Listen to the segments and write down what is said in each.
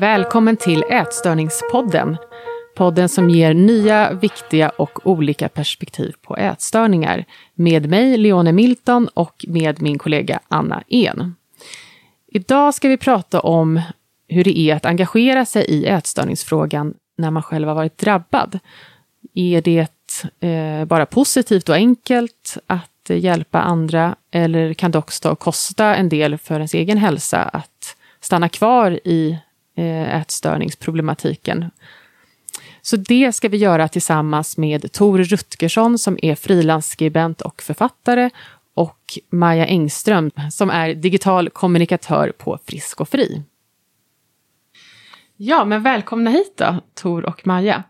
Välkommen till Ätstörningspodden. Podden som ger nya, viktiga och olika perspektiv på ätstörningar. Med mig, Leone Milton, och med min kollega Anna En. Idag ska vi prata om hur det är att engagera sig i ätstörningsfrågan när man själv har varit drabbad. Är det eh, bara positivt och enkelt att hjälpa andra eller kan det också kosta en del för ens egen hälsa att stanna kvar i ätstörningsproblematiken? Så det ska vi göra tillsammans med Tor Rutgersson som är frilansskribent och författare och Maja Engström som är digital kommunikatör på Frisk och Fri. Ja, men välkomna hit då, Tor och Maja.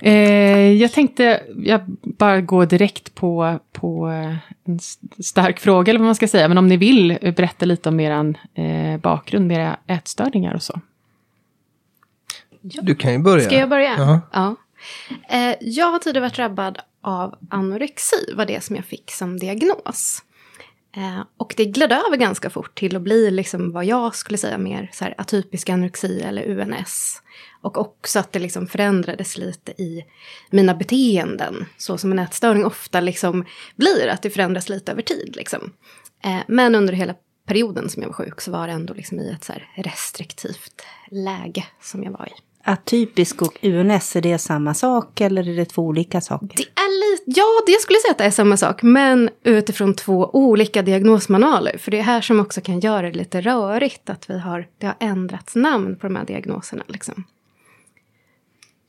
Eh, jag tänkte jag bara gå direkt på, på en stark fråga, eller vad man ska säga. Men om ni vill berätta lite om er eh, bakgrund med era ätstörningar och så. Du kan ju börja. Ska jag börja? Uh -huh. Ja. Eh, jag har tidigare varit drabbad av anorexi, var det som jag fick som diagnos. Eh, och det gled över ganska fort till att bli liksom vad jag skulle säga mer så här, atypisk anorexi eller UNS. Och också att det liksom förändrades lite i mina beteenden. Så som en ätstörning ofta liksom blir, att det förändras lite över tid. Liksom. Eh, men under hela perioden som jag var sjuk så var det ändå liksom i ett så restriktivt läge som jag var i. Atypisk och UNS, är det samma sak eller är det två olika saker? Det är lite, ja, det skulle jag säga att det är samma sak, men utifrån två olika diagnosmanualer. För det är här som också kan göra det lite rörigt, att vi har, det har ändrats namn på de här diagnoserna. Liksom.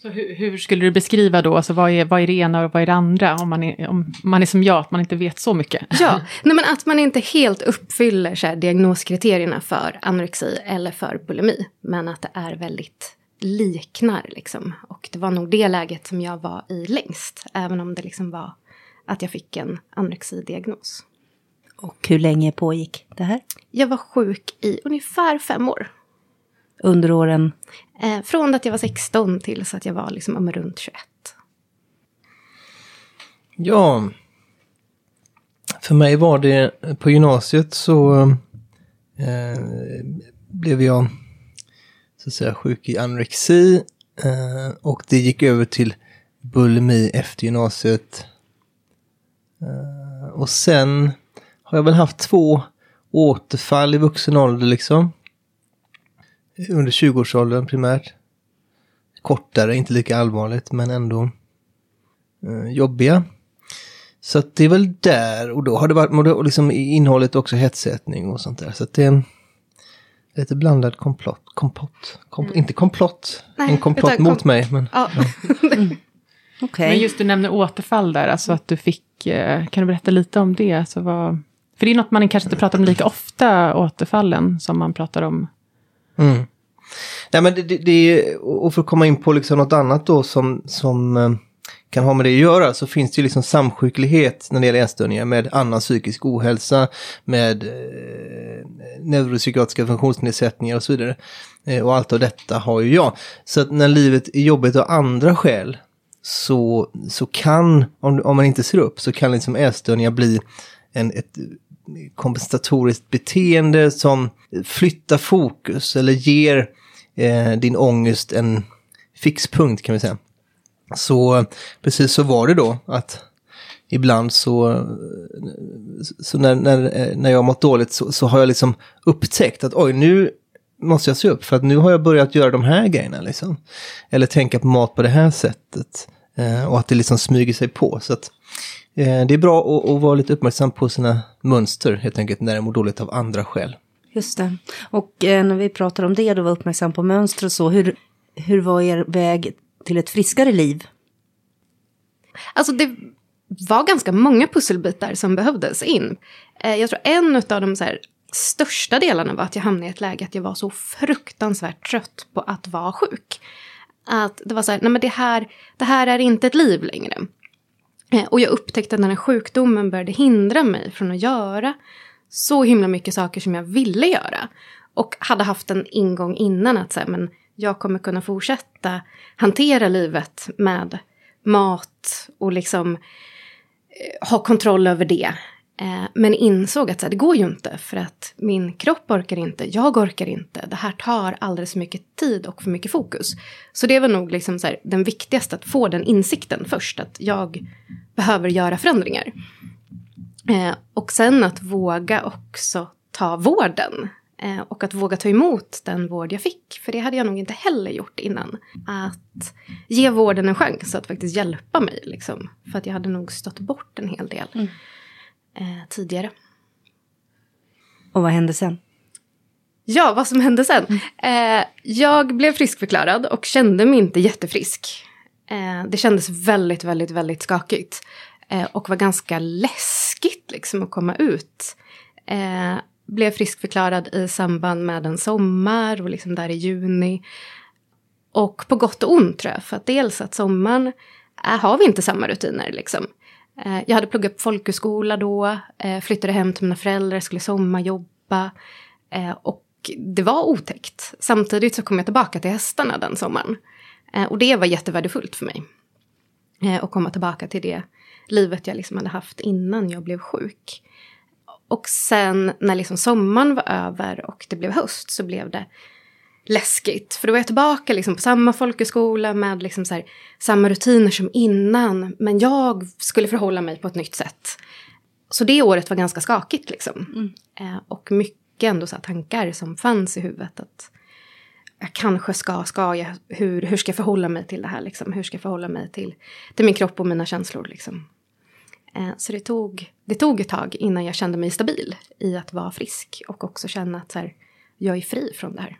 Så hur, hur, skulle du beskriva då, alltså vad är, vad är det ena och vad är det andra? Om man är, om man är som jag, att man inte vet så mycket. Ja, nej, men att man inte helt uppfyller så här, diagnoskriterierna för anorexi eller för bulimi. Men att det är väldigt liknar liksom. Och det var nog det läget som jag var i längst. Även om det liksom var att jag fick en anorexidiagnos. Och hur länge pågick det här? Jag var sjuk i ungefär fem år. Under åren? Eh, från att jag var 16 till så att jag var liksom om runt 21. Ja. För mig var det på gymnasiet så eh, blev jag så att säga sjuk i anorexi eh, och det gick över till bulimi efter gymnasiet. Eh, och sen har jag väl haft två återfall i vuxen ålder liksom. Under 20-årsåldern primärt. Kortare, inte lika allvarligt, men ändå eh, jobbiga. Så att det är väl där, och då har det varit, och liksom innehållet också hetsätning och sånt där. Så att det är lite blandad komplott, kompott, kom, mm. inte komplott, Nej, en komplott mot kom mig. Men, ja. ja. mm. okay. men just du nämner återfall där, alltså att du fick, eh, kan du berätta lite om det? Alltså vad, för det är något man kanske inte pratar om lika ofta, återfallen, som man pratar om Mm. Nej men det, det, det, och för att komma in på liksom något annat då som, som eh, kan ha med det att göra så finns det ju liksom samsjuklighet när det gäller ätstörningar med annan psykisk ohälsa, med eh, neuropsykiatriska funktionsnedsättningar och så vidare. Eh, och allt av detta har ju jag. Så att när livet är jobbigt av andra skäl så, så kan, om, om man inte ser upp, så kan liksom ätstörningar bli en, ett kompensatoriskt beteende som flyttar fokus eller ger eh, din ångest en fixpunkt kan vi säga. Så precis så var det då att ibland så, så när, när, eh, när jag har mått dåligt så, så har jag liksom upptäckt att oj nu måste jag se upp för att nu har jag börjat göra de här grejerna liksom. Eller tänka på mat på det här sättet. Eh, och att det liksom smyger sig på. Så att Eh, det är bra att, att, vara lite uppmärksam på sina mönster helt enkelt när jag mår dåligt av andra skäl. Just det. Och eh, när vi pratar om det, då var uppmärksam på mönster och så, hur, hur var er väg till ett friskare liv? Alltså det var ganska många pusselbitar som behövdes in. Eh, jag tror en av de så här, största delarna var att jag hamnade i ett läge att jag var så fruktansvärt trött på att vara sjuk. Att det var så här, nej men det här, det här är inte ett liv längre. Eh, och jag upptäckte att den här sjukdomen började hindra mig från att göra så himla mycket saker som jag ville göra. Och hade haft en ingång innan att säga, men jag kommer kunna fortsätta hantera livet med mat och liksom eh, ha kontroll över det. Eh, men insåg att så här, det går ju inte för att min kropp orkar inte, jag orkar inte. Det här tar alldeles för mycket tid och för mycket fokus. Så det var nog liksom så här, den viktigaste, att få den insikten först. Att jag behöver göra förändringar. Eh, och sen att våga också ta vården. Eh, och att våga ta emot den vård jag fick. För det hade jag nog inte heller gjort innan. Att ge vården en chans att faktiskt hjälpa mig. Liksom. För att jag hade nog stått bort en hel del Mm. eh, tidigare. Och vad hände sen? Ja, vad som hände sen. Eh, jag blev friskförklarad och kände mig inte jättefrisk. Eh, det kändes väldigt, väldigt, väldigt skakigt. Eh, och var ganska läskigt liksom att komma ut. Blev friskförklarad i samband med en sommar och liksom där i juni. Och på gott och ont tror jag, för att dels att sommaren äh, har vi inte samma rutiner liksom. Eh, jag hade pluggat på folkhögskola då, eh, flyttade hem till mina föräldrar, skulle sommarjobba. Eh, och det var otäckt. Samtidigt så kom jag tillbaka till hästarna den sommaren. Eh, och det var jättevärdefullt för mig. Eh, att komma tillbaka till det livet jag liksom hade haft innan jag blev sjuk. Och sen när liksom sommaren var över och det blev höst så blev det läskigt. För då var jag tillbaka liksom på samma folkhögskola med liksom så här, samma rutiner som innan. Men jag skulle förhålla mig på ett nytt sätt. Så det året var ganska skakigt liksom. Eh, och mycket ändå så tankar som fanns i huvudet. Att jag kanske ska, ska jag, hur, hur ska jag förhålla mig till det här liksom? Hur ska jag förhålla mig till, till min kropp och mina känslor liksom? Eh, så det tog, det tog ett tag innan jag kände mig stabil i att vara frisk. Och också känna att så här, jag är fri från det här.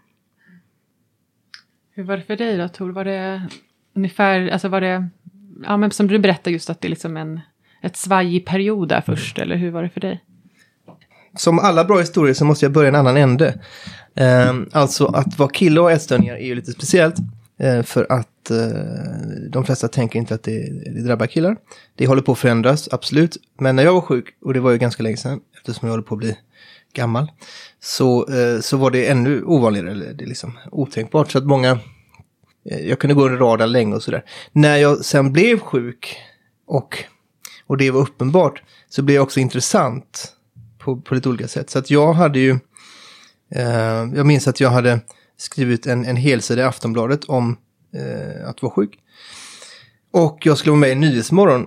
Hur var det för dig då Tor? Var det ungefär, alltså var det, ja men som du berättade just att det är liksom en, ett svajig period där först, eller hur var det för dig? Som alla bra historier så måste jag börja en annan ände. Eh, alltså att vara kille och ätstörningar är ju lite speciellt. Eh, för att eh, de flesta tänker inte att det, det drabbar killar. Det håller på att förändras, absolut. Men när jag var sjuk, och det var ju ganska länge sedan, eftersom jag håller på att bli gammal, så, eh, så var det ännu ovanligare, eller det är liksom otänkbart. Så att många, eh, jag kunde gå under radarn länge och sådär. När jag sen blev sjuk, och, och det var uppenbart, så blev jag också intressant på, på lite olika sätt. Så att jag hade ju, eh, jag minns att jag hade skrivit en, en helsida i Aftonbladet om eh, att vara sjuk. Och jag skulle vara med i Nyhetsmorgon.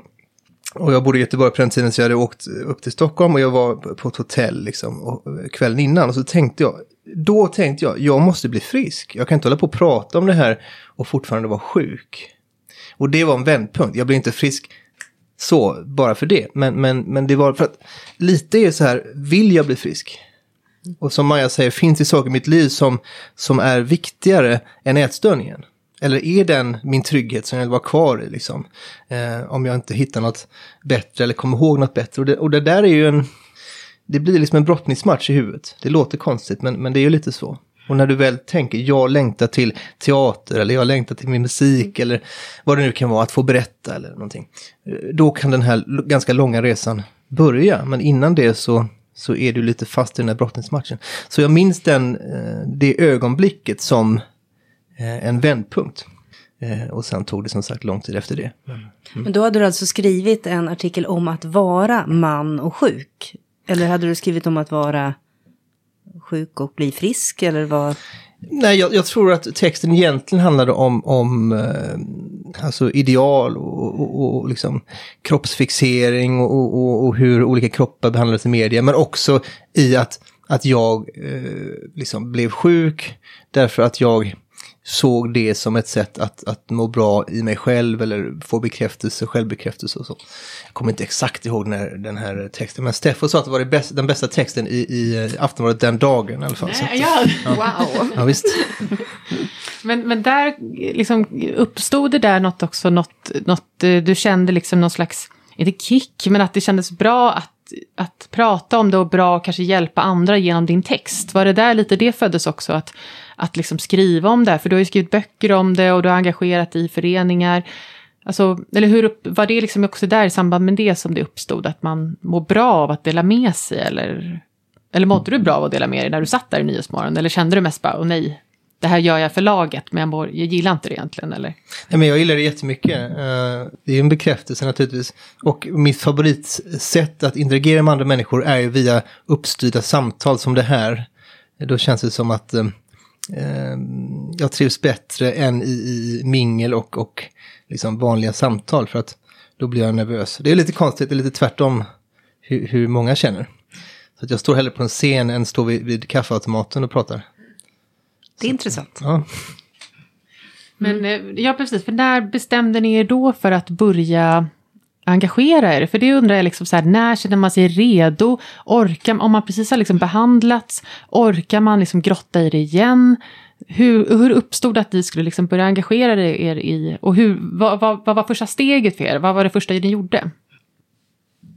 Och jag bodde i Göteborg på den tiden så jag hade åkt upp till Stockholm och jag var på ett hotell liksom och, eh, kvällen innan. Och så tänkte jag, då tänkte jag, jag måste bli frisk. Jag kan inte hålla på och prata om det här och fortfarande vara sjuk. Och det var en vändpunkt. Jag blev inte frisk så bara för det. Men, men, men det var för att lite är så här, vill jag bli frisk? Och som Maja säger, finns det saker i mitt liv som, som är viktigare än ätstörningen? Eller är den min trygghet som jag vill vara kvar i liksom? Eh, om jag inte hittar något bättre eller kommer ihåg något bättre. Och det, och det där är ju en... Det blir liksom en brottningsmatch i huvudet. Det låter konstigt men, men det är ju lite så. Och när du väl tänker, jag längtar till teater eller jag längtar till min musik eller vad det nu kan vara, att få berätta eller någonting. Eh, Då kan den här ganska långa resan börja. Men innan det så, så är du lite fast i den här brottningsmatchen. Så jag minns den, eh, det ögonblicket som en vändpunkt. Eh, Och sen tog det som sagt lång tid efter det. Men då hade du alltså skrivit en artikel om att vara man och sjuk? Eller hade du skrivit om att vara sjuk och bli frisk? Eller vad? Nej, jag, jag tror att texten egentligen handlade om, om eh, alltså ideal och, och, och liksom kroppsfixering och, och, och hur olika kroppar behandlades i media. Men också i att, att jag eh, liksom blev sjuk därför att jag såg det som ett sätt att, att må bra i mig själv eller få bekräftelse, självbekräftelse och så. Jag kommer inte exakt ihåg den här, den här texten, men Steffo sa att det var det bästa, den bästa texten i, i Aftonbladet den dagen i alla fall. Så att- ja. Wow! Ja, visst. Men, men där liksom, uppstod det där något också, något, något, du kände liksom någon slags, inte kick, men att det kändes bra att, att prata om det och bra att kanske hjälpa andra genom din text. Var det där lite det föddes också, att, att liksom skriva om det? För du har ju skrivit böcker om det och du har engagerat dig i föreningar. Alltså, eller hur upp, var det liksom också där i samband med det som det uppstod, att man mår bra av att dela med sig? Eller, eller mådde du bra av att dela med dig när du satt där i Nyhetsmorgon? Eller kände du mest bara, åh nej, det här gör jag för laget, men jag, mår, jag gillar inte det egentligen, eller? Nej, men jag gillar det jättemycket. Eh, det är en bekräftelse naturligtvis. Och mitt favoritsätt att interagera med andra människor är ju via uppstyrda samtal som det här. Då känns det som att eh, jag trivs bättre än i, i mingel och, och liksom vanliga samtal. För att då blir jag nervös. Det är lite konstigt, det är lite tvärtom hur, hur många känner. Så att jag står hellre på en scen än står vid, vid kaffeautomaten och pratar. Det är intressant. Ja. Men eh, ja, precis, för när bestämde ni er då för att börja engagera er? För det undrar jag, liksom så här, när känner man sig redo? Orkar, om man precis har liksom behandlats, orkar man liksom grotta i det igen? Hur, hur uppstod det att ni skulle liksom börja engagera er i, och hur, vad, vad, vad var första steget för er? Vad var det första ni gjorde?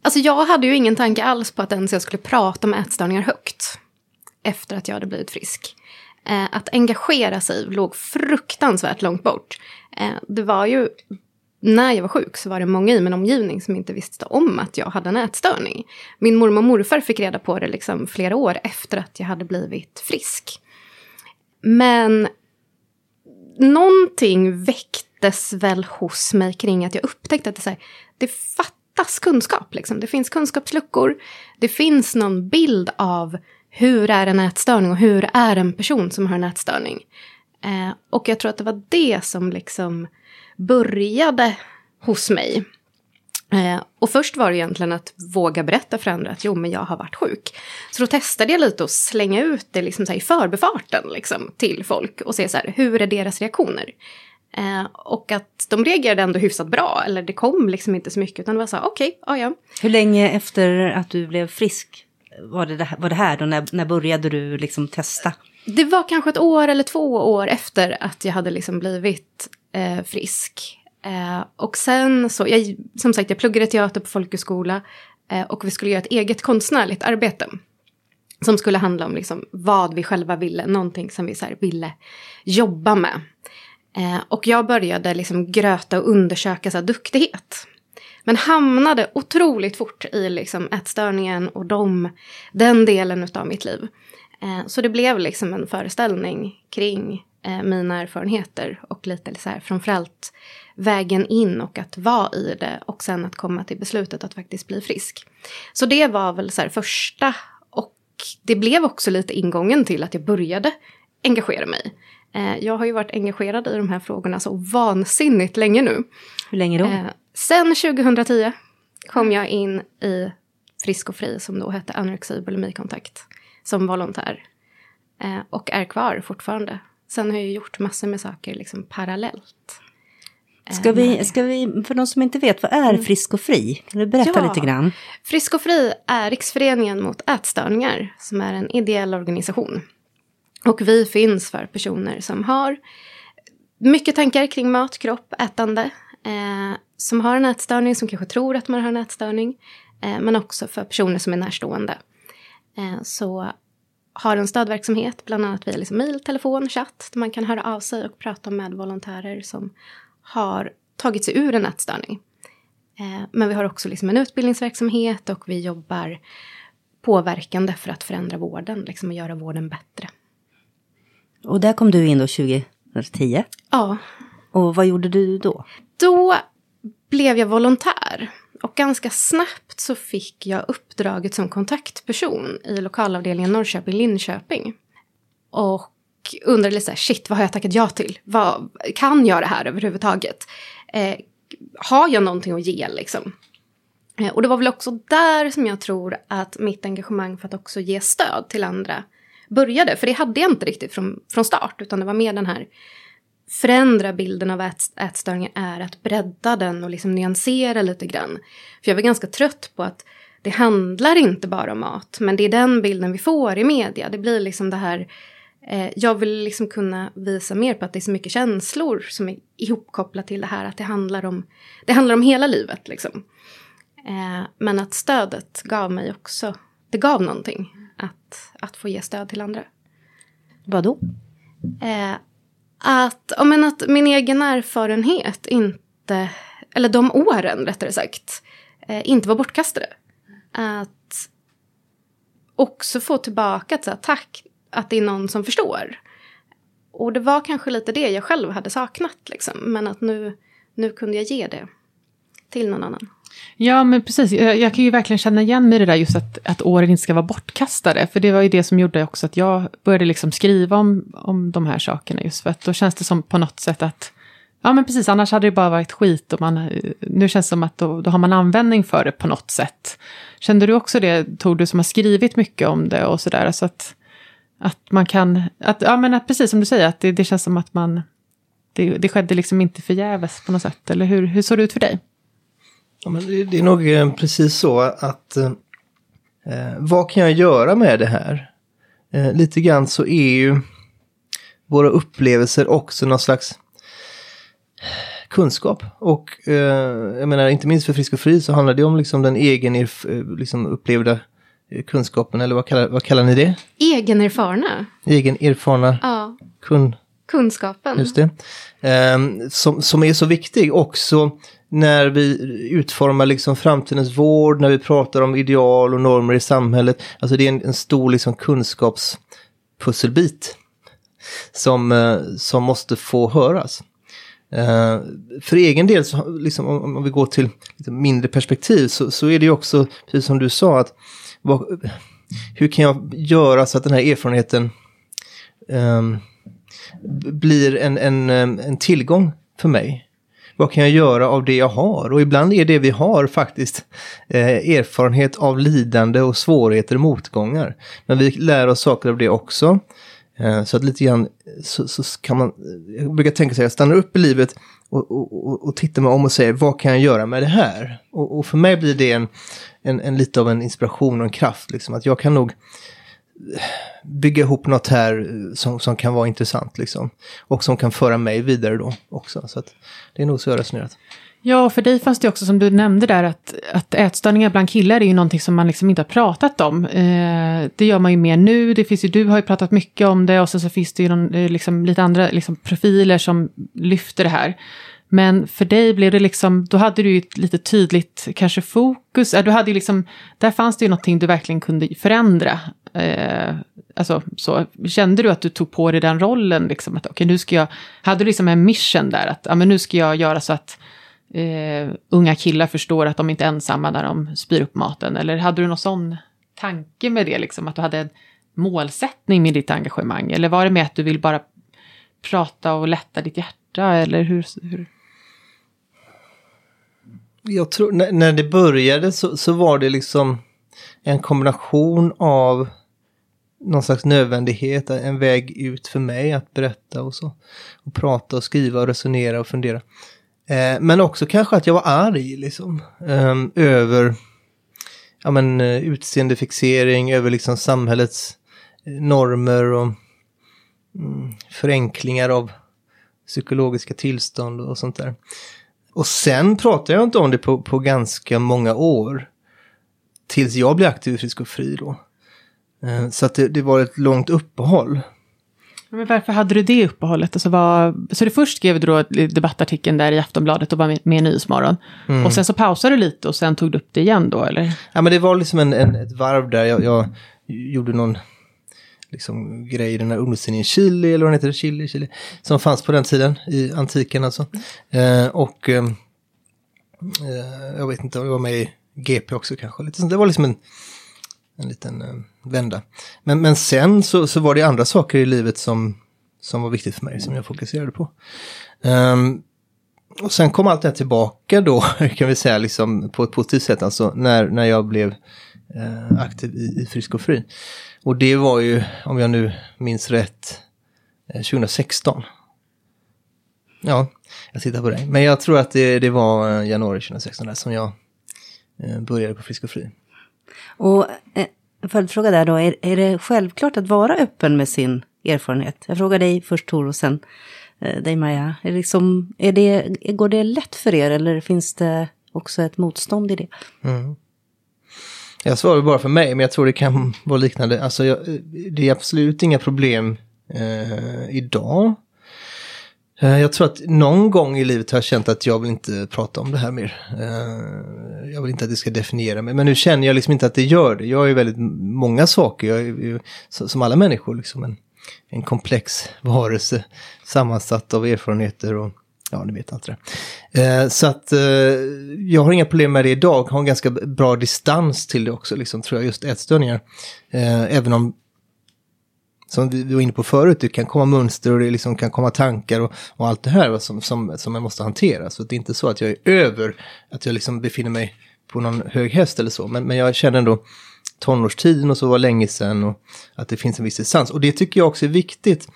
Alltså jag hade ju ingen tanke alls på att ens jag skulle prata om ätstörningar högt. Efter att jag hade blivit frisk. Eh, att engagera sig låg fruktansvärt långt bort. Eh, det var ju, när jag var sjuk så var det många i min omgivning som inte visste om att jag hade en ätstörning. Min mormor och morfar fick reda på det liksom flera år efter att jag hade blivit frisk. Men någonting väcktes väl hos mig kring att jag upptäckte att det, så här, det fattas kunskap. Liksom. Det finns kunskapsluckor. Det finns någon bild av hur är en ätstörning och hur är en person som har en ätstörning. Eh, och jag tror att det var det som liksom började hos mig. Eh, och först var det egentligen att våga berätta för andra att jo, men jag har varit sjuk. Så då testade jag lite att slänga ut det liksom så i förbifarten liksom, till folk och se så här, hur är deras reaktioner? Eh, och att de reagerade ändå hyfsat bra, eller det kom liksom inte så mycket, utan det var så här, okej, okay, ja. Hur länge efter att du blev frisk var det, var det här då? När, när började du liksom testa? Det var kanske ett år eller två år efter att jag hade liksom blivit eh, frisk. Eh, och sen så, jag, som sagt, jag pluggade teater på folkhögskola eh, och vi skulle göra ett eget konstnärligt arbete. Som skulle handla om liksom vad vi själva ville, någonting som vi så ville jobba med. Eh, och jag började liksom gröta och undersöka så här, duktighet. Men hamnade otroligt fort i liksom ätstörningen och de, den delen av mitt liv. Eh, så det blev liksom en föreställning kring eh, mina erfarenheter och lite så här framförallt vägen in och att vara i det och sen att komma till beslutet att faktiskt bli frisk. Så det var väl så här första och det blev också lite ingången till att jag började engagera mig. Eh, jag har ju varit engagerad i de här frågorna så vansinnigt länge nu. Hur länge då? Eh, sen 2010 kom jag in i Frisk och Fri som då hette anorexi bulimikontakt som volontär. Eh, och är kvar fortfarande. Sen har jag gjort massor med saker liksom parallellt. Eh, Ska vi, ska vi, för de som inte vet, vad är Frisk och Fri? Kan du berätta Ja. lite grann? Frisk och Fri är Riksföreningen mot ätstörningar som är en ideell organisation. Och vi finns för personer som har mycket tankar kring mat, kropp, ätande. Eh, som har en ätstörning, som kanske tror att man har en ätstörning. Eh, men också för personer som är närstående. Eh, så har en stödverksamhet, bland annat via liksom mejl, telefon, chatt. Där man kan höra av sig och prata med volontärer som har tagit sig ur en ätstörning. Eh, men vi har också liksom en utbildningsverksamhet och vi jobbar påverkande för att förändra vården, liksom och göra vården bättre. Och där kom du in då 2010. Ja, Och vad gjorde du då? då blev jag volontär. Och ganska snabbt så fick jag uppdraget som kontaktperson i lokalavdelningen Norrköping-Linköping. Och undrade lite så här, shit, vad har jag tackat ja till? Vad, kan jag det här överhuvudtaget? Eh, har jag någonting att ge liksom? Eh, och det var väl också där som jag tror att mitt engagemang för att också ge stöd till andra började. För det hade jag inte riktigt från, från start, utan det var mer den här förändra bilden av ät, ätstörningar är att bredda den och liksom nyansera lite grann. För jag var ganska trött på att det handlar inte bara om mat, men det är den bilden vi får i media. Det blir liksom det här, eh, jag vill liksom kunna visa mer på att det är så mycket känslor som är ihopkopplat till det här, att det handlar om, det handlar om hela livet liksom. Eh, men att stödet gav mig också, det gav någonting att, att få ge stöd till andra. Vad då? Eh, att, ja, men att min egen erfarenhet inte, eller de åren rättare sagt, eh, inte var bortkastade. Att också få tillbaka att så här, tack att det är någon som förstår. och det var kanske lite det jag själv hade saknat. Liksom. Men att nu, nu kunde jag ge det till någon annan. Ja, men precis. Jag, jag, kan ju verkligen känna igen mig i det där just att, att åren inte ska vara bortkastade. För det var ju det som gjorde också att jag började liksom skriva om, om de här sakerna. Just för att då känns det som på något sätt att Ja men precis, annars hade det bara varit skit. Och man, nu känns det som att då, då har man användning för det på något sätt. Kände du också det, Tor, du som har skrivit mycket om det och sådär? Så att, att man kan, att, ja men att precis som du säger, att det, det känns som att man, det, det skedde liksom inte förgäves på något sätt. Eller hur, hur såg det ut för dig? Ja, men det, det är nog eh, precis så att eh, vad kan jag göra med det här? Eh, lite grann så är ju våra upplevelser också någon slags kunskap. Och eh, jag menar, inte minst för Frisk och Fri så handlar det om liksom den egen erf- eh, liksom upplevda eh, kunskapen, eller vad kallar, vad kallar ni det? Egenerfarna. Egen erfarna Ja, kun... kunskapen. Just det. Ehm, som, som är så viktig också när vi utformar liksom framtidens vård, när vi pratar om ideal och normer i samhället. Alltså det är en, en stor liksom kunskapspusselbit som, eh, som måste få höras. Eh, för egen del, så, liksom, om, om vi går till lite mindre perspektiv, så, så är det ju också, precis som du sa, att vad, hur kan jag göra så att den här erfarenheten um, blir en, en, eh, en tillgång för mig? Vad kan jag göra av det jag har? Och ibland är det vi har faktiskt eh, erfarenhet av lidande och svårigheter och motgångar. Men vi lär oss saker av det också. Eh, Så att lite grann så, så kan man, jag brukar tänka så här, jag stannar upp i livet och, och, och, och tittar mig om och säger vad kan jag göra med det här? Och, och för mig blir det en, en, en lite av en inspiration och en kraft, liksom, att jag kan nog bygga ihop något här eh, som, som kan vara intressant liksom. Och som kan föra mig vidare då också. Så att det är nog så jag har resonerat. Ja, och för dig fanns det också som du nämnde där att, att ätstörningar bland killar är ju någonting som man liksom inte har pratat om. Eh, det gör man ju mer nu, det finns ju, du har ju pratat mycket om det och sen så finns det ju någon, eh, liksom, lite andra liksom, profiler som lyfter det här. Men för dig blev det liksom, då hade du ju ett lite tydligt kanske fokus, du hade ju liksom, där fanns det ju någonting du verkligen kunde förändra. Eh, alltså så, kände du att du tog på dig den rollen liksom, att okay, nu ska jag, hade du liksom en mission där att, ja men nu ska jag göra så att eh, unga killar förstår att de inte är ensamma när de spyr upp maten? Eller hade du någon sån tanke med det, liksom, att du hade en målsättning med ditt engagemang? Eller var det med att du vill bara prata och lätta ditt hjärta? Eller hur? hur? Jag tror, när, när det började så, så var det liksom en kombination av någon slags nödvändighet, en väg ut för mig att berätta och så. Och prata och skriva och resonera och fundera. Eh, men också kanske att jag var arg liksom. Eh, över ja, men, eh, utseendefixering, över liksom samhällets eh, normer och mm, förenklingar av psykologiska tillstånd och sånt där. Och sen pratade jag inte om det på, på ganska många år. Tills jag blev aktiv i Frisk och Fri då. Eh, Så att det, det var ett långt uppehåll. Men varför hade du det uppehållet? Alltså vad, så det först skrev du då debattartikeln där i Aftonbladet och var med, i Nyhetsmorgon. Och sen så pausade du lite och sen tog du upp det igen då, eller? Ja men det var liksom en, en, ett varv där jag, jag gjorde någon liksom, grej i den här ungdomstidningen Chili, eller vad den heter, Chili, Chili, som fanns på den tiden, i antiken alltså. Eh, och ehm, eh, jag vet inte om jag var med i GP också kanske. Lite, sånt. det var liksom en, en liten eh, vända. Men, men sen så, så var det andra saker i livet som, som var viktigt för mig, som jag fokuserade på. Ehm, och sen kom allt det här tillbaka då, kan vi säga, liksom, på ett positivt sätt, alltså när, när jag blev eh, aktiv i, i Frisk och Fri. Och det var ju, om jag nu minns rätt, eh, 2016. Ja, jag tittar på dig. Men jag tror att det, det var eh, januari 2016 där som jag eh, började på Frisk och Fri. Och eh, en följdfråga där då, är, är det självklart att vara öppen med sin erfarenhet? Jag frågar dig först Tor och sen eh, dig Maja. Är det liksom, är det, går det lätt för er eller finns det också ett motstånd i det? Jag svarar bara för mig, men jag tror det kan vara liknande. Alltså, jag, det är absolut inga problem eh, idag. Eh, jag tror att någon gång i livet har jag känt att jag vill inte prata om det här mer. Eh, jag vill inte att det ska definiera mig, men nu känner jag liksom inte att det gör det. Jag är väldigt många saker, jag är, ju som alla människor liksom. en, en komplex varelse sammansatt av erfarenheter och ja, ni vet allt det där. Eh, så att eh, jag har inga problem med det idag, har en ganska bra distans till det också, liksom, tror jag, just ätstörningar. Eh, även om som vi var inne på förut, det kan komma mönster och det liksom kan komma tankar och, och allt det här som, som, som man måste hantera. Så det är inte så att jag är över, att jag liksom befinner mig på någon hög häst eller så, men, men jag känner ändå tonårstiden och så var länge sedan och att det finns en viss distans. Och det tycker jag också är viktigt.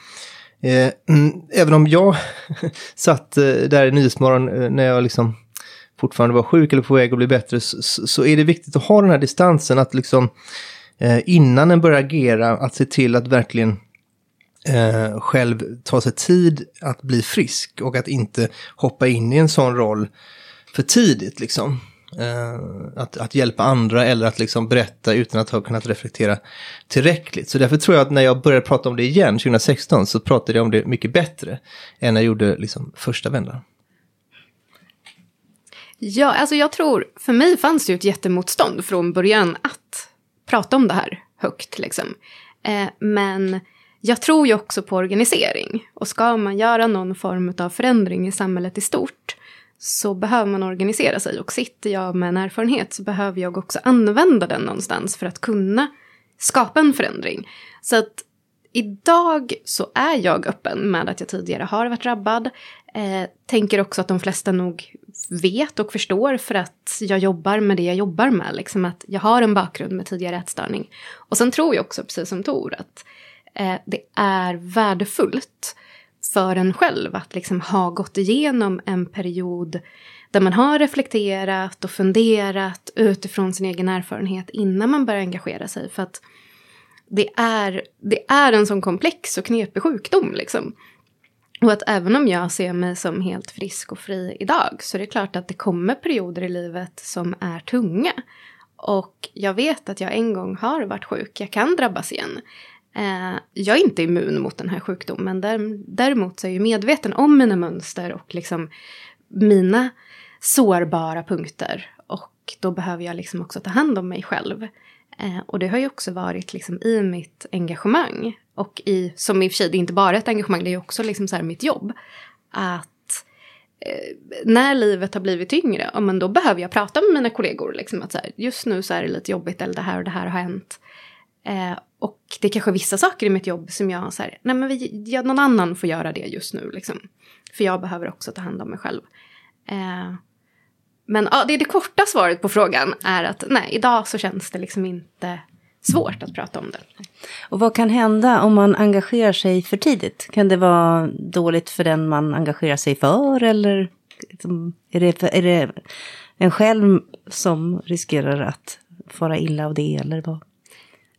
Eh, mm, även om jag satt eh, där i Nyhetsmorgon eh, när jag liksom fortfarande var sjuk eller på väg att bli bättre så, så är det viktigt att ha den här distansen att liksom eh, innan en börjar agera att se till att verkligen eh, själv ta sig tid att bli frisk och att inte hoppa in i en sån roll för tidigt liksom. Eh, att, att hjälpa andra eller att liksom berätta utan att ha kunnat reflektera tillräckligt. Så därför tror jag att när jag började prata om det igen 2016 så pratade jag om det mycket bättre än när jag gjorde liksom första vändan. Ja, alltså jag tror, för mig fanns det ju ett jättemotstånd från början att prata om det här högt liksom. Eh, men jag tror ju också på organisering. Och ska man göra någon form av förändring i samhället i stort så behöver man organisera sig. Och sitter jag med en erfarenhet så behöver jag också använda den någonstans för att kunna skapa en förändring. Så att idag så är jag öppen med att jag tidigare har varit drabbad. Eh, tänker också att de flesta nog vet och förstår för att jag jobbar med det jag jobbar med. Liksom att jag har en bakgrund med tidigare ätstörning. Och sen tror jag också, precis som Tor, att eh, det är värdefullt för en själv att liksom ha gått igenom en period där man har reflekterat och funderat utifrån sin egen erfarenhet innan man börjar engagera sig. För att det är, det är en sån komplex och knepig sjukdom. Liksom. Och att även om jag ser mig som helt frisk och fri idag så är det klart att det kommer perioder i livet som är tunga. Och jag vet att jag en gång har varit sjuk, jag kan drabbas igen. Eh, jag är inte immun mot den här sjukdomen. Däremot så är jag medveten om mina mönster och liksom mina sårbara punkter. Och då behöver jag liksom också ta hand om mig själv. Eh, och det har ju också varit liksom i mitt engagemang. Och i, som i och för sig, det är inte bara ett engagemang, det är också liksom så mitt jobb. Att eh, när livet har blivit tyngre, ja, men då behöver jag prata med mina kollegor. Liksom, att så här, just nu så är det lite jobbigt eller det här och det här har hänt. Eh, och det är kanske vissa saker i mitt jobb som jag så här, nej men vi, ja, någon annan får göra det just nu liksom. För jag behöver också ta hand om mig själv. Eh, men ja, det, är det korta svaret på frågan är att nej, idag så känns det liksom inte svårt att prata om det. Och vad kan hända om man engagerar sig för tidigt? Kan det vara dåligt för den man engagerar sig för eller liksom, är det, är det en själv som riskerar att fara illa av det eller vad?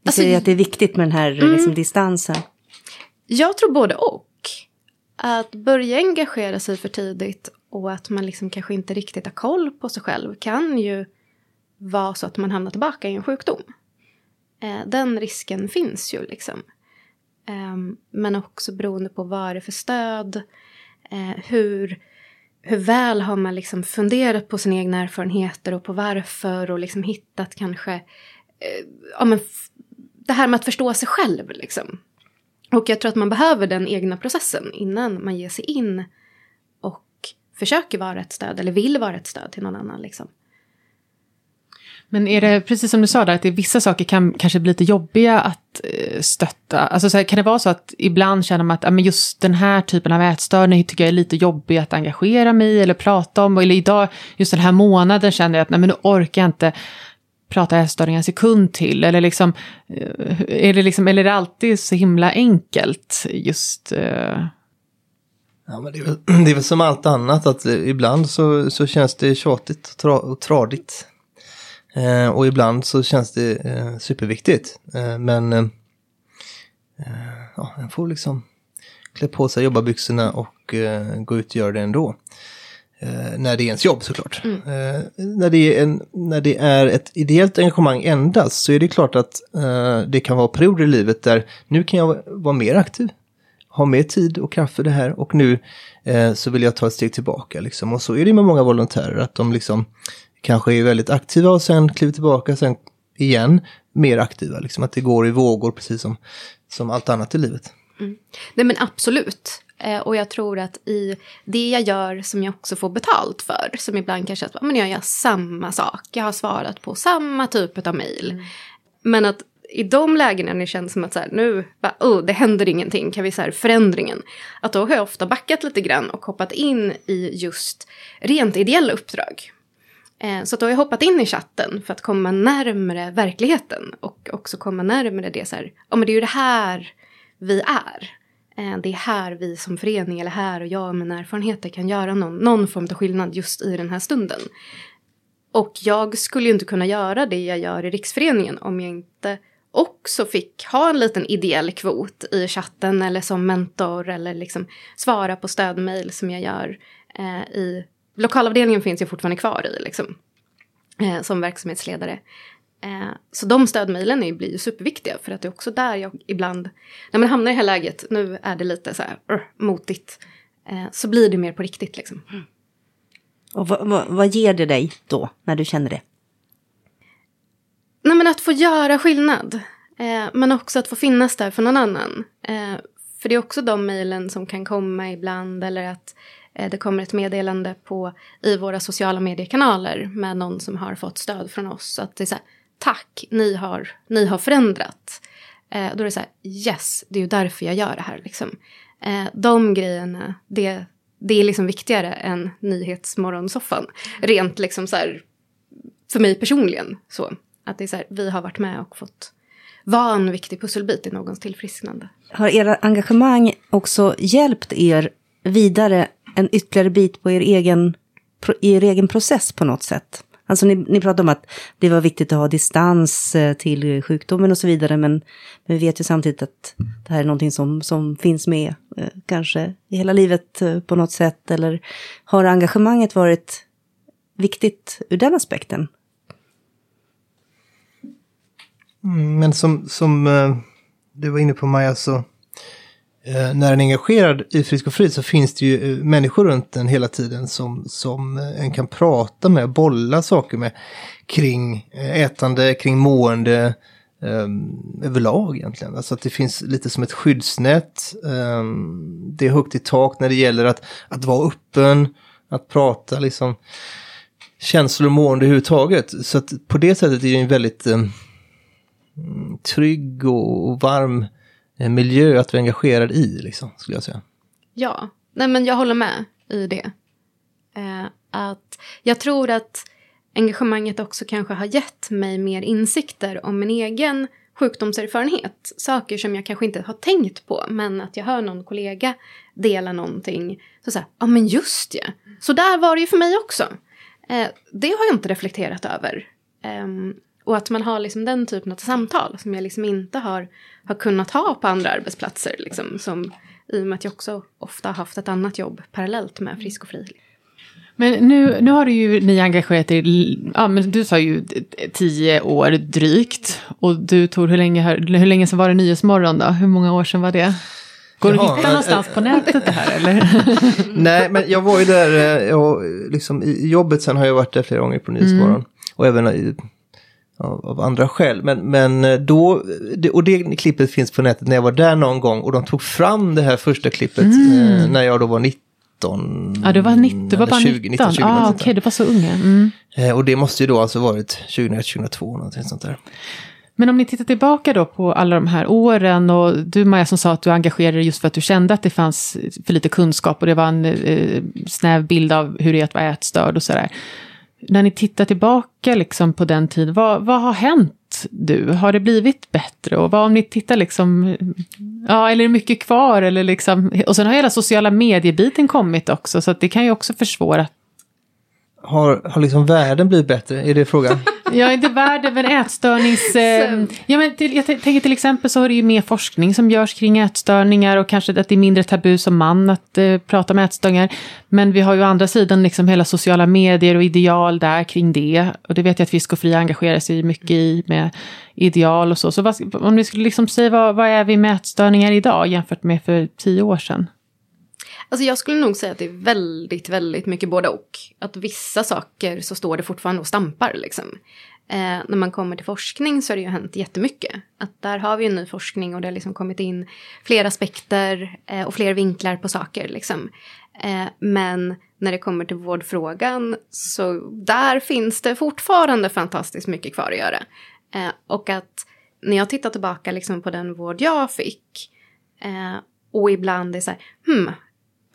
Du alltså, säger att det är viktigt med den här mm, liksom, distansen. Jag tror både och. Att börja engagera sig för tidigt och att man liksom kanske inte riktigt har koll på sig själv kan ju vara så att man hamnar tillbaka i en sjukdom. Eh, den risken finns ju liksom. Eh, men också beroende på vad det är för stöd. Eh, hur, hur väl har man liksom funderat på sina egna erfarenheter och på varför och liksom hittat kanske eh, ja, men det här med att förstå sig själv. Liksom. Och jag tror att man behöver den egna processen innan man ger sig in och försöker vara ett stöd eller vill vara ett stöd till någon annan. Liksom. Men är det, precis som du sa där, att det är vissa saker kan kanske bli lite jobbiga att eh, stötta? Alltså så här, kan det vara så att ibland känner man att ja, men just den här typen av ätstörning tycker jag är lite jobbig att engagera mig i eller prata om? Eller idag, just den här månaden känner jag att nej, men nu orkar jag inte prata ätstörningar en sekund till? Eller, liksom, eh, är det liksom, eller är det alltid så himla enkelt just? Uh... Ja, men det är, väl, det är väl som allt annat att eh, ibland så, så känns det tjatigt och, tra, och tradigt. Eh, och ibland så känns det eh, superviktigt. Eh, men eh, ja, en får liksom klä på sig jobbarbyxorna och gå ut och göra det ändå. Eh, när det är ens jobb såklart. Mm. Eh, när, det är en, när det är ett ideellt engagemang endast så är det klart att eh, det kan vara perioder i livet där nu kan jag vara mer aktiv, ha mer tid och kraft för det här och nu eh, så vill jag ta ett steg tillbaka. Liksom. Och så är det med många volontärer, att de liksom kanske är väldigt aktiva och sen kliver tillbaka, sen igen mer aktiva. Liksom, att det går i vågor precis som, som allt annat i livet. Nej men absolut. Eh, och jag tror att i det jag gör som jag också får betalt för, som ibland kanske att men jag gör samma sak, jag har svarat på samma typ av mejl. Men att i de lägena när det känns som att så här, nu, bara, oh, det händer ingenting, kan vi så här, förändringen. Att då har jag ofta backat lite grann och hoppat in i just rent ideella uppdrag. Eh, så då har jag hoppat in i chatten för att komma närmare verkligheten och också komma närmare det så här, ja men det är ju det här vi är. Eh, det är här vi som förening eller här och jag och mina erfarenheter kan göra någon, någon form av skillnad just i den här stunden. Och jag skulle ju inte kunna göra det jag gör i Riksföreningen om jag inte också fick ha en liten ideell kvot i chatten eller som mentor eller liksom svara på stödmejl som jag gör eh, i lokalavdelningen finns jag fortfarande kvar i liksom, eh, som verksamhetsledare. Eh, så de stödmejlen blir ju superviktiga för att det är också där jag ibland, när man hamnar i det här läget, nu är det lite så här uh, motigt, eh, så blir det mer på riktigt liksom. Och vad, vad, vad ger det dig då, när du känner det? Nej men att få göra skillnad, eh, men också att få finnas där för någon annan. Eh, för det är också de mejlen som kan komma ibland eller att eh, det kommer ett meddelande på, i våra sociala mediekanaler med någon som har fått stöd från oss. Att det är så här, tack, ni har, ni har förändrat. Eh, då är det så här, yes, det är ju därför jag gör det här. Liksom. Eh, de grejerna, det, det är liksom viktigare än Nyhetsmorgonsoffan. Rent liksom så här, för mig personligen. Så, att det är så här, vi har varit med och fått vara en viktig pusselbit i någons tillfrisknande. Har era engagemang också hjälpt er vidare en ytterligare bit på er egen, er egen process på något sätt? Alltså ni, ni pratar om att det var viktigt att ha distans eh, till sjukdomen och så vidare, men, men vi vet ju samtidigt att det här är någonting som, som finns med eh, kanske i hela livet eh, på något sätt, eller har engagemanget varit viktigt ur den aspekten? Mm, men som, som du var inne på Maja, så Eh, när en är engagerad i Frisk och Fri så finns det ju eh, människor runt en hela tiden som, som eh, en kan prata med, bolla saker med kring ätande, kring mående, um, överlag egentligen. Alltså att det finns lite som ett skyddsnät. Um, det är högt i tak när det gäller att, att vara öppen, att prata liksom känslor och mående överhuvudtaget. Så att på det sättet är det en väldigt um, trygg och varm miljö att vara engagerad i, liksom, skulle jag säga. Ja, nej men jag håller med i det. Eh, att jag tror att engagemanget också kanske har gett mig mer insikter om min egen sjukdomserfarenhet. Saker som jag kanske inte har tänkt på, men att jag hör någon kollega dela någonting. Så säger ja men just ja, så där var det ju för mig också. Eh, det har jag inte reflekterat över. Um, och att man har liksom den typen av samtal som jag liksom inte har, har kunnat ha på andra arbetsplatser. Liksom, som, I och med att jag också ofta har haft ett annat jobb parallellt med Frisk och Fri. Men nu, nu har du ju ni engagerat er, ja men du sa ju tio år drygt. Och du Tor, hur länge, hur länge sedan var det Nyhetsmorgon då? Hur många år sedan var det? Går det att hitta någonstans på nätet det här eller? Nej, men jag var ju där, eh, jag, liksom, i jobbet sen har jag varit där flera gånger på Nyhetsmorgon. Mm. Och även av, av, andra skäl. Men, men eh, då, och det klippet finns på nätet när jag var där någon gång och de tog fram det här första klippet mm. eh, när jag då var 19. Ja, du var, 90, du var bara 20, 19. 20, ah, Okej, okay, du var så ung. Mm. Eh, och det måste ju då alltså varit 2001, 2002, någonting sånt där. Men om ni tittar tillbaka då på alla de här åren och du Maja som sa att du engagerade dig just för att du kände att det fanns för lite kunskap och det var en eh, snäv bild av hur det är att vara ätstörd och sådär när ni tittar tillbaka liksom på den tiden, vad, vad har hänt du? Har det blivit bättre? Och vad om ni tittar liksom, ja, eller är det mycket kvar? Eller liksom, och sen har hela sociala mediebiten kommit också, så att det kan ju också försvåra har, har liksom världen blivit bättre? Är det frågan? ja, inte världen, men ätstörnings... Eh, ja, men till, jag tänker till exempel så har det ju mer forskning som görs kring ätstörningar och kanske att det är mindre tabu som man att eh, prata om ätstörningar. Men vi har ju å andra sidan liksom hela sociala medier och ideal där kring det. Och det vet jag att Fisk och Fri engagerar sig mycket i med ideal och så. Så vad, om ni skulle liksom säga vad, vad är vi med ätstörningar idag jämfört med för tio år sedan? Alltså jag skulle nog säga att det är väldigt, väldigt mycket både och. Att vissa saker så står det fortfarande och stampar liksom. Eh, när man kommer till forskning så har det ju hänt jättemycket. Att där har vi ju ny forskning och det har liksom kommit in fler aspekter eh, och fler vinklar på saker. Liksom. Eh, men när det kommer till vårdfrågan så där finns det fortfarande fantastiskt mycket kvar att göra. Eh, och att när jag tittar tillbaka liksom på den vård jag fick eh, och ibland är så här, hmm,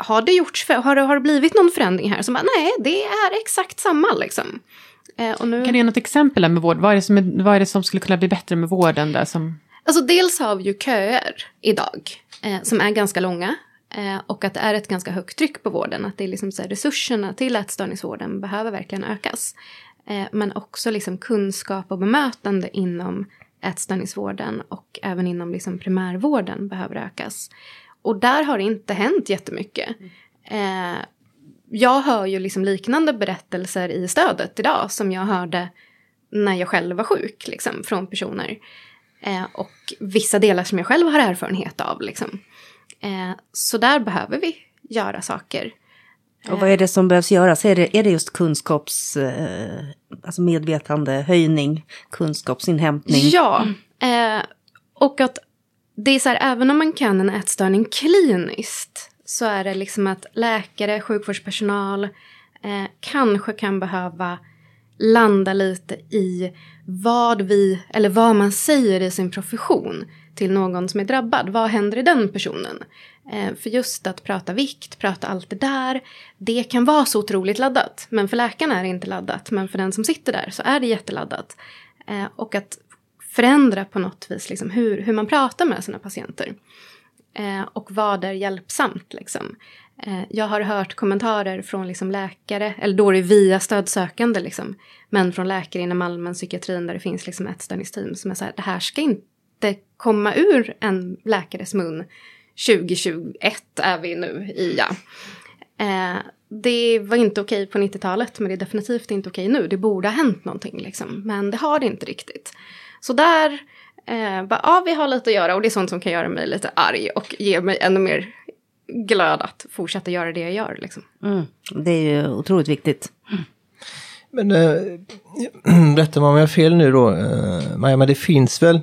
har det gjorts, har, det, har det blivit någon förändring här? Så bara, nej, det är exakt samma liksom. Eh, nu... Kan du ge något exempel med vård? Vad är, det som är, vad är det som skulle kunna bli bättre med vården? Där som... Alltså dels har vi ju köer idag eh, som är ganska långa. Eh, och att det är ett ganska högt tryck på vården. Att det är liksom så här, resurserna till ätstörningsvården behöver verkligen ökas. Eh, men också liksom kunskap och bemötande inom ätstörningsvården och även inom liksom primärvården behöver ökas. Och där har det inte hänt jättemycket. Eh, jag hör ju liksom liknande berättelser i stödet idag som jag hörde när jag själv var sjuk, liksom, från personer. Eh, och vissa delar som jag själv har erfarenhet av. Liksom. Eh, så där behöver vi göra saker. Och vad är det som behövs göras? Är det, är det just kunskaps, eh, alltså medvetande, höjning, kunskapsinhämtning? Ja, eh, och att det är så här, även om man kan en ätstörning kliniskt så är det liksom att läkare, sjukvårdspersonal eh, kanske kan behöva landa lite i vad vi, eller vad man säger i sin profession till någon som är drabbad. Vad händer i den personen? Eh, för just att prata vikt, prata allt det där, det kan vara så otroligt laddat. Men för läkaren är det inte laddat, men för den som sitter där så är det jätteladdat. Eh, och att förändra på något vis liksom hur, hur man pratar med sina patienter. Eh, och vad är hjälpsamt liksom. Eh, jag har hört kommentarer från liksom läkare, eller då är det via stödsökande liksom, men från läkare inom allmän psykiatrin där det finns liksom ett stödningsteam som är så här, det här ska inte komma ur en läkares mun 2021 är vi nu i, ja. Eh, det var inte okej på 90-talet, men det är definitivt inte okej nu. Det borde ha hänt någonting, liksom. men det har det inte riktigt. Så där, eh, bara, ja vi har lite att göra och det är sånt som kan göra mig lite arg och ge mig ännu mer glöd att fortsätta göra det jag gör. Liksom. Mm. Det är ju otroligt viktigt. Mm. Men äh, rätta mig om jag har fel nu då, äh, Maja, men det finns väl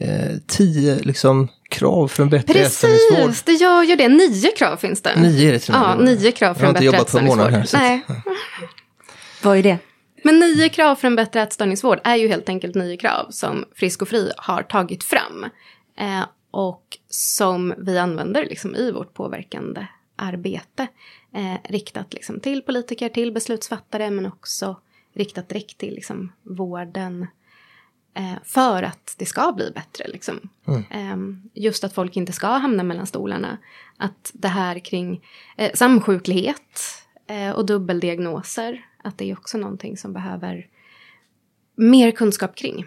äh, tio liksom, krav för en bättre ätstörningsvård? Precis, det gör ju det. Nio krav finns det. Nio är det till Ja, nio krav för en bättre ätstörningsvård. Jag har inte jobbat på en månad här. Nej. Vad är det? Men nio krav för en bättre ätstörningsvård är ju helt enkelt nio krav som Frisk och Fri har tagit fram. Eh, och som vi använder liksom i vårt påverkande arbete. Eh, riktat liksom till politiker, till beslutsfattare men också riktat direkt till liksom vården. Eh, för att det ska bli bättre. Liksom. Mm. Eh, just att folk inte ska hamna mellan stolarna. Att det här kring eh, samsjuklighet eh, och dubbeldiagnoser att det är också någonting som behöver mer kunskap kring.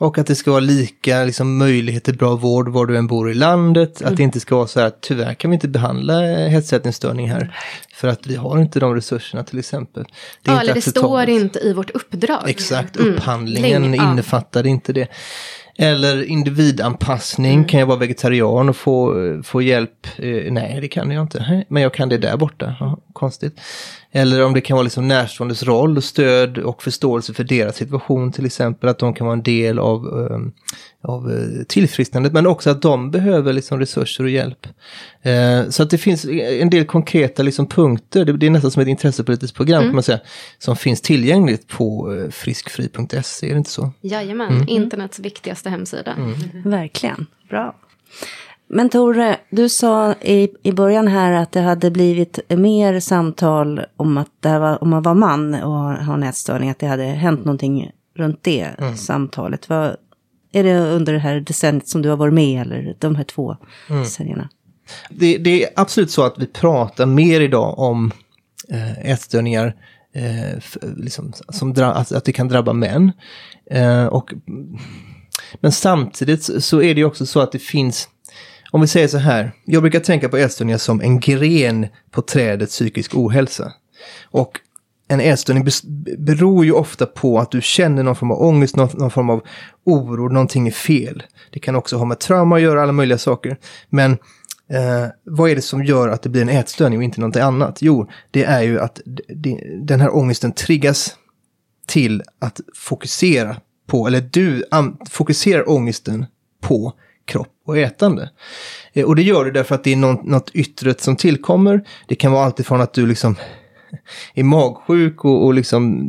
Och att det ska vara lika liksom, möjlighet till bra vård var du än bor i landet. Mm. Att det inte ska vara så här, tyvärr kan vi inte behandla hetsätningsstörning här. För att vi har inte de resurserna till exempel. Det, är ja, inte eller det står inte i vårt uppdrag. Exakt, mm. upphandlingen mm. innefattade ja. inte det. Eller individanpassning, mm. kan jag vara vegetarian och få, få hjälp? Eh, nej, det kan jag inte. Men jag kan det där borta. Ja, konstigt. Eller om det kan vara liksom närståendes roll och stöd och förståelse för deras situation till exempel. Att de kan vara en del av, um, av uh, tillfrisknandet. Men också att de behöver liksom resurser och hjälp. Uh, så att det finns en del konkreta liksom punkter. Det, det är nästan som ett intressepolitiskt program mm. kan man säga. Som finns tillgängligt på uh, friskfri.se, är det inte så? Jajamän, mm. internets viktigaste hemsida. Mm. Verkligen, bra. Men Tore, du sa i, i början här att det hade blivit mer samtal om att det var, om man var man och har nätstörning, att det hade hänt någonting runt det mm. samtalet. Vad, är det under det här decenniet som du har varit med eller de här två mm. decennierna? Det, det, är absolut så att vi pratar mer idag om eh, ätstörningar eh, liksom, som att, att det kan drabba män. Eh, och, men samtidigt så är det också så att det finns om vi säger så här, jag brukar tänka på ätstörningar som en gren på trädet psykisk ohälsa. Och en ätstörning beror ju ofta på att du känner någon form av ångest, någon, någon, form av oro, någonting är fel. Det kan också ha med trauma att göra, alla möjliga saker. Men eh, vad är det som gör att det blir en ätstörning och inte någonting annat? Jo, det är ju att den här ångesten triggas till att fokusera på, eller du fokuserar ångesten på kropp och ätande. Eh, och det gör du därför att det är något, något yttre som tillkommer. Det kan vara alltifrån att du liksom är magsjuk och, och liksom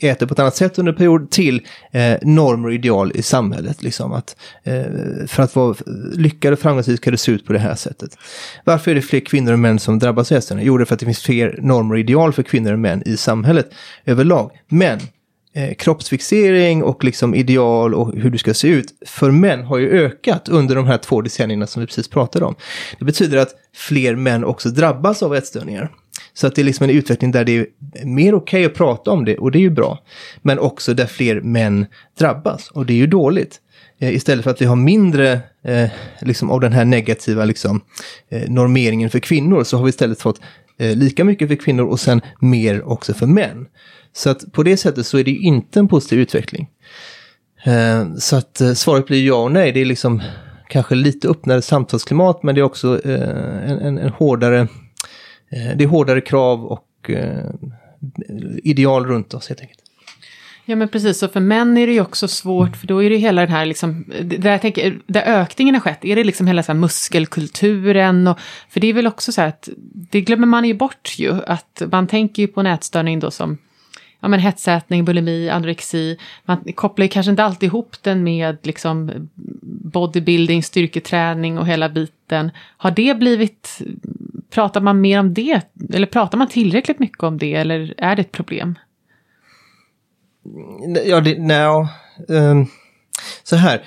äter på ett annat sätt under period till eh, normer och ideal i samhället. Liksom att, eh, för att vara lyckad och framgångsrik ska det se ut på det här sättet. Varför är det fler kvinnor och män som drabbas av ätstörningar? Jo, det är för att det finns fler normer och ideal för kvinnor och män i samhället överlag. Men eh, kroppsfixering och liksom ideal och hur du ska se ut för män har ju ökat under de här två decennierna som vi precis pratade om. Det betyder att fler män också drabbas av ätstörningar. Så att det är liksom en utveckling där det är mer okej okay att prata om det och det är ju bra. Men också där fler män drabbas och det är ju dåligt. Eh, istället för att vi har mindre eh, liksom av den här negativa liksom, eh, normeringen för kvinnor så har vi istället fått eh, lika mycket för kvinnor och sen mer också för män. Så att på det sättet så är det ju inte en positiv utveckling. Eh, så att eh, svaret blir ja och nej. Det är liksom kanske lite öppnare samtalsklimat men det är också eh, en, en, en hårdare Eh, det är hårdare krav och eh, ideal runt oss helt enkelt. Ja men precis, och för män är det ju också svårt för då är det hela den här liksom, där, jag tänker, där ökningen har skett, är det liksom hela så här muskelkulturen och, för det är väl också så här att, det glömmer man ju bort ju, att man tänker ju på nätstörning då som ja, men hetsätning, bulimi, anorexi. Man kopplar ju kanske inte alltid ihop den med liksom bodybuilding, styrketräning och hela biten. Har det blivit, pratar man mer om det? Eller pratar man tillräckligt mycket om det? Eller är det ett problem? Mm, ja, det, no, um, ehm, så här.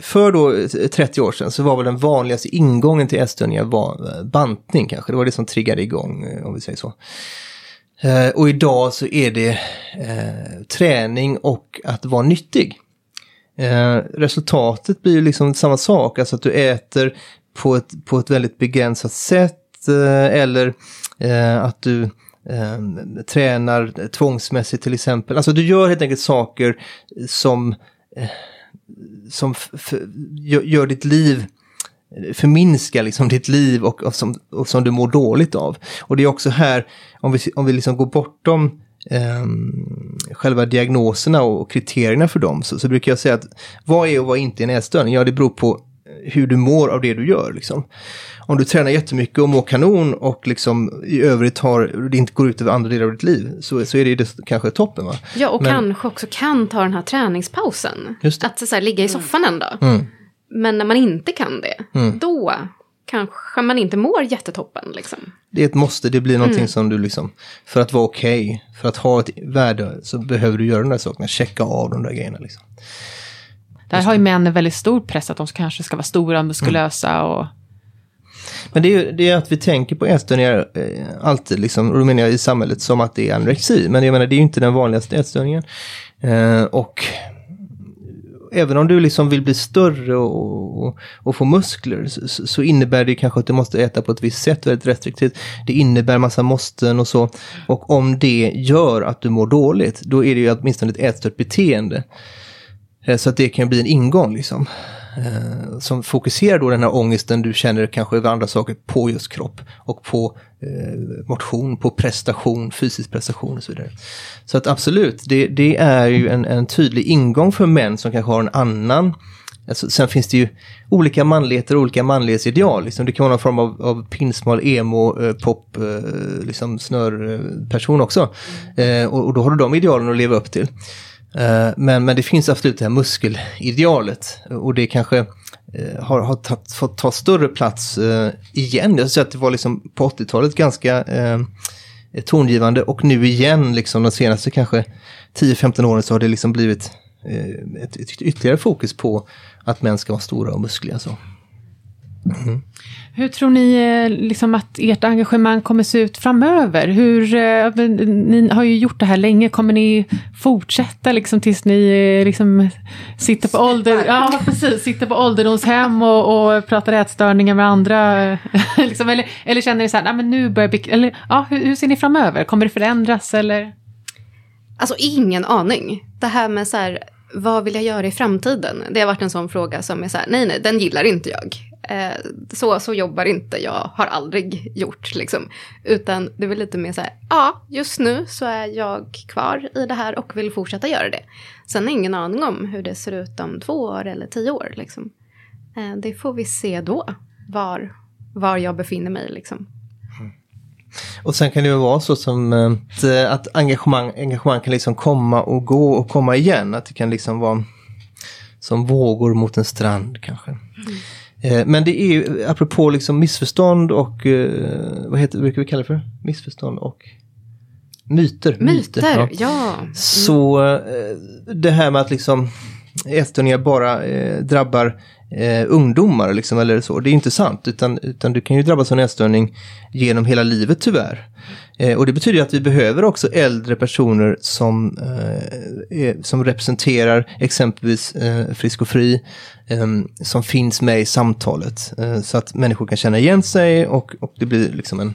För då eh, 30 år sedan så var väl den vanligaste ingången till ätstörningar var eh, bantning kanske. Det var det som triggade igång, eh, om vi säger så. Och idag så är det eh, träning och att vara nyttig. Eh, resultatet blir ju liksom samma sak, alltså att du äter på ett, på ett väldigt begränsat sätt eh, eller att du eh, tränar tvångsmässigt till exempel. Alltså du gör helt enkelt saker som, eh, som gör ditt liv förminska liksom ditt liv och, och, som, och som du mår dåligt av. Och det är också här, om vi, om vi liksom går bortom eh, själva diagnoserna och kriterierna för dem, så, så, brukar jag säga att vad är och vad är inte en ätstörning? Ja, det beror på hur du mår av det du gör. Liksom. Om du tränar jättemycket och mår kanon och liksom i övrigt har, det inte går ut över andra delar av ditt liv så, så är det, det kanske toppen. Va? Ja, och Men, kanske också kan ta den här träningspausen. Att så här, ligga i soffan en dag. Mm. Men när man inte kan det, mm. då kanske man inte mår jättetoppen. Liksom. Det är ett måste, det blir någonting mm. som du liksom, för att vara okej, okay, för att ha ett värde så behöver du göra de där sakerna, checka av de där grejerna. Liksom. Där har ju män en väldigt stor press att de kanske ska vara stora, muskulösa mm. och... Men det är, det är att vi tänker på ätstörningar eh, alltid, liksom, och då menar jag i samhället, som att det är anorexi. Men jag menar, det är ju inte den vanligaste ätstörningen. Eh, och även om du liksom vill bli större och, och, och få muskler så, så, innebär det kanske att du måste äta på ett visst sätt väldigt restriktivt. Det innebär massa måsten och så. Och om det gör att du mår dåligt, då är det ju åtminstone ett ätstört beteende. Eh, så att det kan bli en ingång liksom. Eh, som fokuserar då den här ångesten du känner kanske över andra saker på just kropp och på eh, motion, på prestation, fysisk prestation och så vidare. Så att absolut, det, det är ju en, en, tydlig ingång för män som kanske har en annan Alltså, sen finns det ju olika manligheter och olika manlighetsideal. Liksom. Det kan vara någon form av, av pinsmal, emo, eh, pop, eh, liksom snörperson också. Eh, och, och, då har du de idealen att leva upp till. Eh, men, men det finns absolut det här muskelidealet och det kanske eh, har, har tatt, fått ta större plats eh, igen. Jag skulle att det var liksom på 80-talet ganska tongivande och nu igen, liksom de senaste kanske 10-15 åren så har det liksom blivit ett, ett, ytterligare fokus på att män ska vara stora och muskliga. Så. Mm. Hur tror ni eh, liksom, att ert engagemang kommer se ut framöver? Hur, eh, ni har ju gjort det här länge, kommer ni fortsätta liksom, tills ni eh, liksom, sitter, på ålder, ja, precis, sitter på ålderdomshem och, och pratar ätstörningar med andra? liksom, eller, eller känner ni så här, nej, men nu börjar eller, ja, hur, hur ser ni framöver? Kommer det förändras eller? Alltså ingen aning. Det här med så här vad vill jag göra i framtiden? Det har varit en sån fråga som är så här, nej, nej, den gillar inte jag. Eh, så, så jobbar inte jag, har aldrig gjort liksom. Utan det är väl lite mer så här, ja, just nu så är jag kvar i det här och vill fortsätta göra det. Sen har ingen aning om hur det ser ut om två år eller tio år liksom. Eh, det får vi se då, var, var jag befinner mig liksom. Och sen kan det ju vara så som eh, att, att engagemang, engagemang kan liksom komma och gå och komma igen. Att det kan liksom vara som vågor mot en strand kanske. Mm. Men det är ju, apropå liksom missförstånd och, vad heter, brukar vi kalla det för? Missförstånd och myter. Myter, myter ja. ja. Så det här med att liksom ätstörningar bara drabbar eh, ungdomar, liksom, eller så. Det är inte sant, utan, utan du kan ju drabbas av ätstörning genom hela livet tyvärr. Eh, och det betyder att vi behöver också äldre personer som, eh, som representerar exempelvis eh, Frisk och Fri, ehm, som finns med i samtalet. Eh, så att människor kan känna igen sig och, och det blir liksom en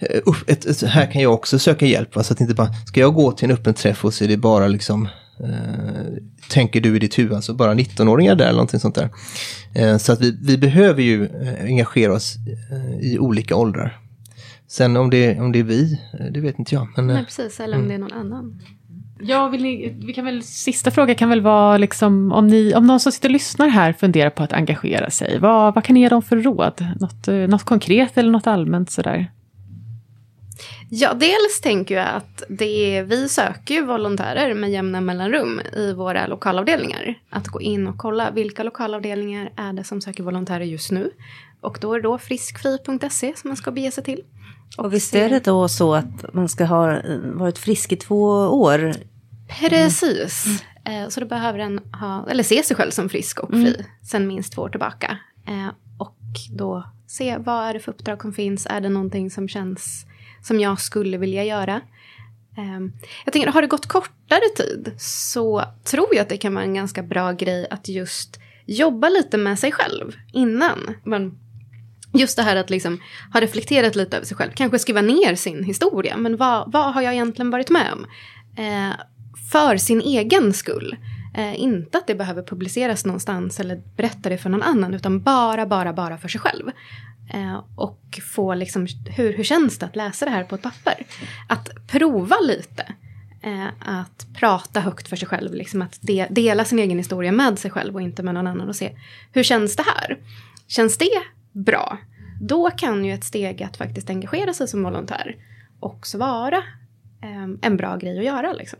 eh, ett, ett, här kan jag också söka hjälp. Va? Så att inte bara, ska jag gå till en öppen träff och så är det bara liksom eh, tänker du i ditt huvud, alltså bara 19-åringar där eller någonting sånt där. Eh, så att vi, vi behöver ju eh, engagera oss i olika åldrar. Sen om det, om det är vi, eh, det vet inte jag. Men, Nej, precis, eller om mm. det är någon annan. Ja, vill ni, vi kan väl, sista fråga kan väl vara liksom, om, ni, om någon som sitter och lyssnar här funderar på att engagera sig. Vad, vad kan ni ge dem för råd? Något, något konkret eller något allmänt sådär? Ja, dels tänker jag att det är, vi söker ju volontärer med jämna mellanrum i våra lokalavdelningar. Att gå in och kolla vilka lokalavdelningar är det som söker volontärer just nu. Och då är det då friskfri.se som man ska bege sig till. Och, och visst är det då så att man ska ha varit frisk i två år? Precis. Mm. Så då behöver den ha, eller se sig själv som frisk och fri mm. sen minst två år tillbaka. Eh, och då se vad är det för uppdrag som finns, är det någonting som känns som jag skulle vilja göra. Ehm, jag tänker, har det gått kortare tid så tror jag att det kan vara en ganska bra grej att just jobba lite med sig själv innan. Men just det här att liksom ha reflekterat lite över sig själv, kanske skriva ner sin historia. Men vad, vad har jag egentligen varit med om? Eh, för sin egen skull. Eh, inte att det behöver publiceras någonstans eller berätta det för någon annan, utan bara, bara, bara för sig själv. Eh, och få liksom, hur, hur känns det att läsa det här på ett papper? Att prova lite. Eh, att prata högt för sig själv, liksom att de, dela sin egen historia med sig själv och inte med någon annan och se hur känns det här? Känns det bra? Då kan ju ett steg att faktiskt engagera sig som volontär också vara eh, en bra grej att göra. Liksom.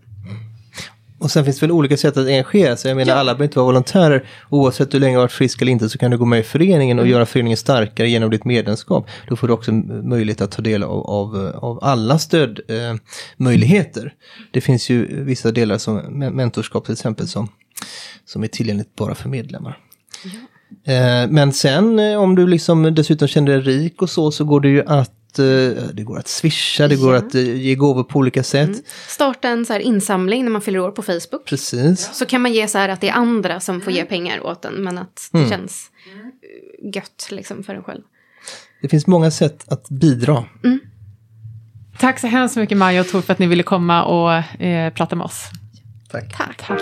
Och sen finns det väl olika sätt att engagera sig. Jag menar ja. alla behöver inte vara volontärer. Oavsett hur länge du har varit frisk eller inte så kan du gå med i föreningen och mm. göra föreningen starkare genom ditt medlemskap. Då får du också möjlighet att ta del av, av, av alla stödmöjligheter. Eh, det finns ju vissa delar som mentorskap till exempel som, som är tillgängligt bara för medlemmar. Ja. Eh, men sen eh, om du liksom dessutom känner dig rik och så, så går det ju att Eh, det går att swisha, det går att ge gåvor på olika sätt. Mm. Starta en så här insamling när man fyller år på Facebook. Precis. Så kan man ge så här att det är andra som får ge pengar åt en, men att det mm. känns gött liksom för en själv. Det finns många sätt att bidra. Mm. Tack så hemskt mycket Maja och Tor för att ni ville komma och eh, prata med oss. Tack. Tack. Tack.